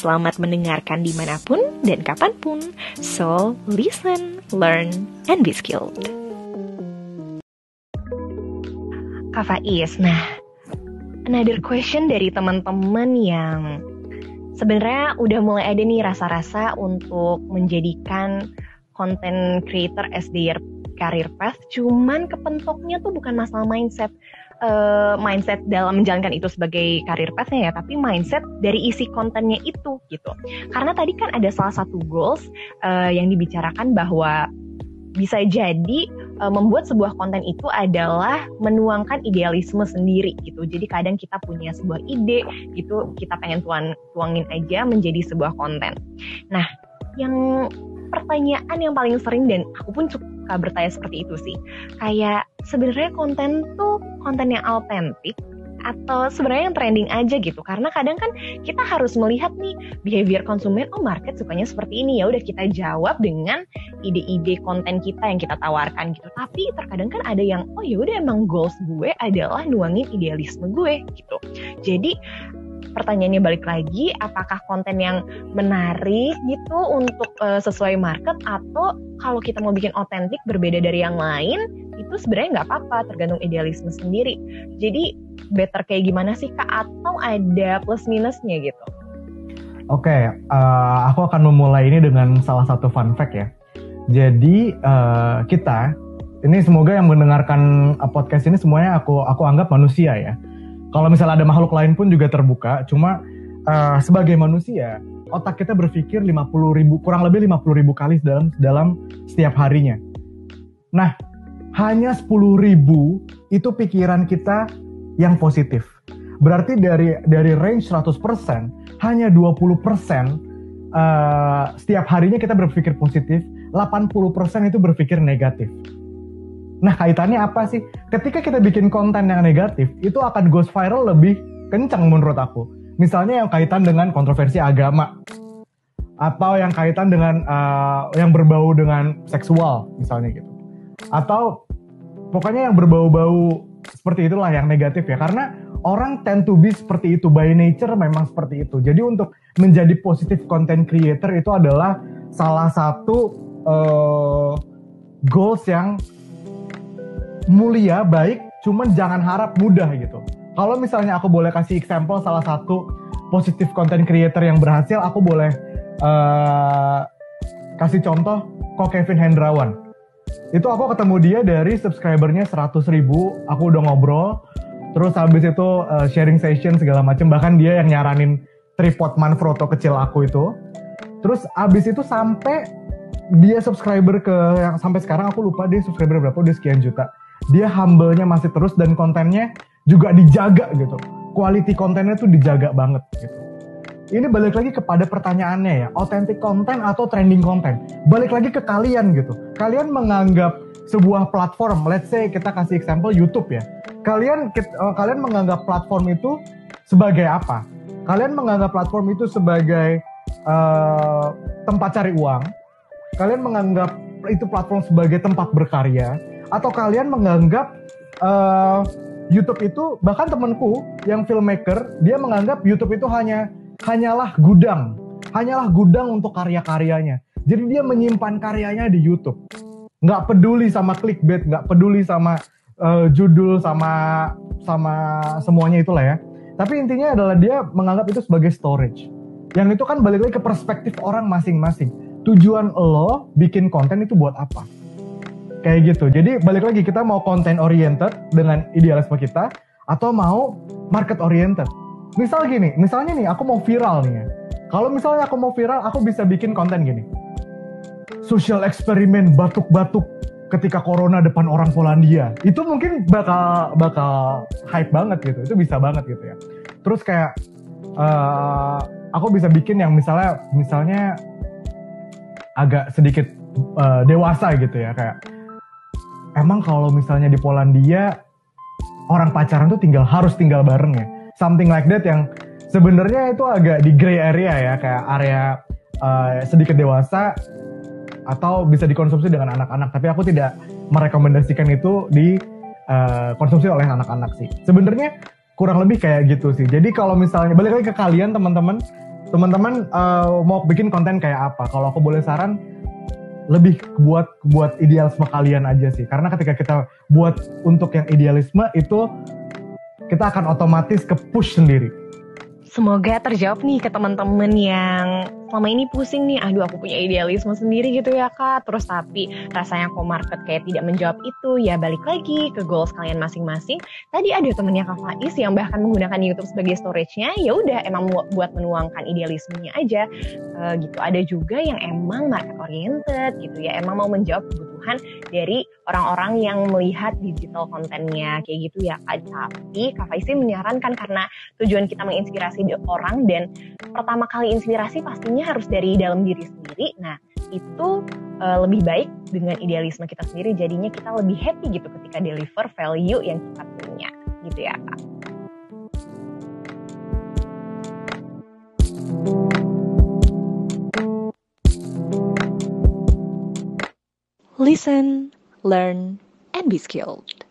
Selamat mendengarkan di mana pun dan kapan pun. So, listen, learn, and be skilled. Kak Faiz, nah, another question dari teman-teman yang sebenarnya udah mulai ada nih rasa-rasa untuk menjadikan content creator as their career path, cuman kepentoknya tuh bukan masalah mindset, uh, mindset dalam menjalankan itu sebagai karir pathnya ya, tapi mindset dari isi kontennya itu gitu. Karena tadi kan ada salah satu goals uh, yang dibicarakan bahwa bisa jadi uh, membuat sebuah konten itu adalah menuangkan idealisme sendiri gitu. Jadi kadang kita punya sebuah ide gitu, kita pengen tuang tuangin aja menjadi sebuah konten. Nah, yang pertanyaan yang paling sering dan aku pun suka bertanya seperti itu sih. Kayak sebenarnya konten tuh konten yang autentik atau sebenarnya yang trending aja gitu. Karena kadang kan kita harus melihat nih behavior konsumen oh market sukanya seperti ini. Ya udah kita jawab dengan ide-ide konten kita yang kita tawarkan gitu. Tapi terkadang kan ada yang oh ya udah emang goals gue adalah nuangin idealisme gue gitu. Jadi pertanyaannya balik lagi apakah konten yang menarik gitu untuk uh, sesuai market atau kalau kita mau bikin otentik berbeda dari yang lain itu sebenarnya nggak apa-apa tergantung idealisme sendiri. Jadi better kayak gimana sih kak? Atau ada plus minusnya gitu? Oke, okay, uh, eh, aku akan memulai ini dengan salah satu fun fact ya. Jadi uh, kita ini semoga yang mendengarkan podcast ini semuanya aku aku anggap manusia ya kalau misalnya ada makhluk lain pun juga terbuka, cuma uh, sebagai manusia otak kita berpikir 50 ribu kurang lebih 50 ribu kali dalam dalam setiap harinya. Nah, hanya 10 ribu itu pikiran kita yang positif. Berarti dari dari range 100% hanya 20% uh, eh, setiap harinya kita berpikir positif, 80% itu berpikir negatif. Nah kaitannya apa sih? Ketika kita bikin konten yang negatif, itu akan ghost viral lebih kencang menurut aku. Misalnya yang kaitan dengan kontroversi agama, atau yang kaitan dengan uh, yang berbau dengan seksual misalnya gitu, atau pokoknya yang berbau-bau seperti itulah yang negatif ya, karena orang tend to be seperti itu by nature memang seperti itu. Jadi untuk menjadi positif content creator itu adalah salah satu uh, goals yang mulia, baik, cuman jangan harap mudah gitu. Kalau misalnya aku boleh kasih example salah satu positif content creator yang berhasil, aku boleh uh, kasih contoh kok Kevin Hendrawan. Itu aku ketemu dia dari subscribernya 100 ribu, aku udah ngobrol, terus habis itu uh, sharing session segala macam, bahkan dia yang nyaranin tripod Manfrotto kecil aku itu. Terus habis itu sampai dia subscriber ke yang sampai sekarang aku lupa dia subscriber berapa udah sekian juta dia humble-nya masih terus dan kontennya juga dijaga gitu. Quality kontennya tuh dijaga banget gitu. Ini balik lagi kepada pertanyaannya ya, authentic konten atau trending konten. Balik lagi ke kalian gitu. Kalian menganggap sebuah platform, let's say kita kasih example YouTube ya. Kalian uh, kalian menganggap platform itu sebagai apa? Kalian menganggap platform itu sebagai uh, tempat cari uang. Kalian menganggap itu platform sebagai tempat berkarya atau kalian menganggap uh, YouTube itu bahkan temanku yang filmmaker dia menganggap YouTube itu hanya hanyalah gudang, hanyalah gudang untuk karya-karyanya. Jadi dia menyimpan karyanya di YouTube. Nggak peduli sama clickbait, nggak peduli sama uh, judul, sama sama semuanya itulah ya. Tapi intinya adalah dia menganggap itu sebagai storage. Yang itu kan balik lagi ke perspektif orang masing-masing. Tujuan lo bikin konten itu buat apa? Kayak gitu. Jadi balik lagi kita mau content oriented dengan idealisme kita atau mau market oriented. Misal gini, misalnya nih aku mau viral nih ya. Kalau misalnya aku mau viral, aku bisa bikin konten gini. Social eksperimen batuk-batuk ketika corona depan orang Polandia. Itu mungkin bakal bakal hype banget gitu. Itu bisa banget gitu ya. Terus kayak uh, aku bisa bikin yang misalnya misalnya agak sedikit uh, dewasa gitu ya kayak emang kalau misalnya di Polandia orang pacaran tuh tinggal harus tinggal bareng ya? Something like that yang sebenarnya itu agak di gray area ya kayak area uh, sedikit dewasa atau bisa dikonsumsi dengan anak-anak. Tapi aku tidak merekomendasikan itu di uh, konsumsi oleh anak-anak sih. Sebenarnya kurang lebih kayak gitu sih. Jadi kalau misalnya balik lagi ke kalian teman-teman. Teman-teman uh, mau bikin konten kayak apa? Kalau aku boleh saran, lebih buat buat idealisme kalian aja sih. Karena ketika kita buat untuk yang idealisme itu kita akan otomatis ke push sendiri. Semoga terjawab nih ke teman-teman yang selama ini pusing nih, aduh aku punya idealisme sendiri gitu ya kak, terus tapi rasanya kok market kayak tidak menjawab itu, ya balik lagi ke goals kalian masing-masing. Tadi ada temennya kak Faiz yang bahkan menggunakan YouTube sebagai storage-nya, ya udah emang buat menuangkan idealismenya aja uh, gitu. Ada juga yang emang market oriented gitu ya, emang mau menjawab kebutuhan dari orang-orang yang melihat digital kontennya kayak gitu ya kak. Tapi kak Faiz menyarankan karena tujuan kita menginspirasi orang dan pertama kali inspirasi pastinya harus dari dalam diri sendiri. Nah, itu uh, lebih baik dengan idealisme kita sendiri. Jadinya kita lebih happy gitu ketika deliver value yang kita punya, gitu ya kak. Listen, learn, and be skilled.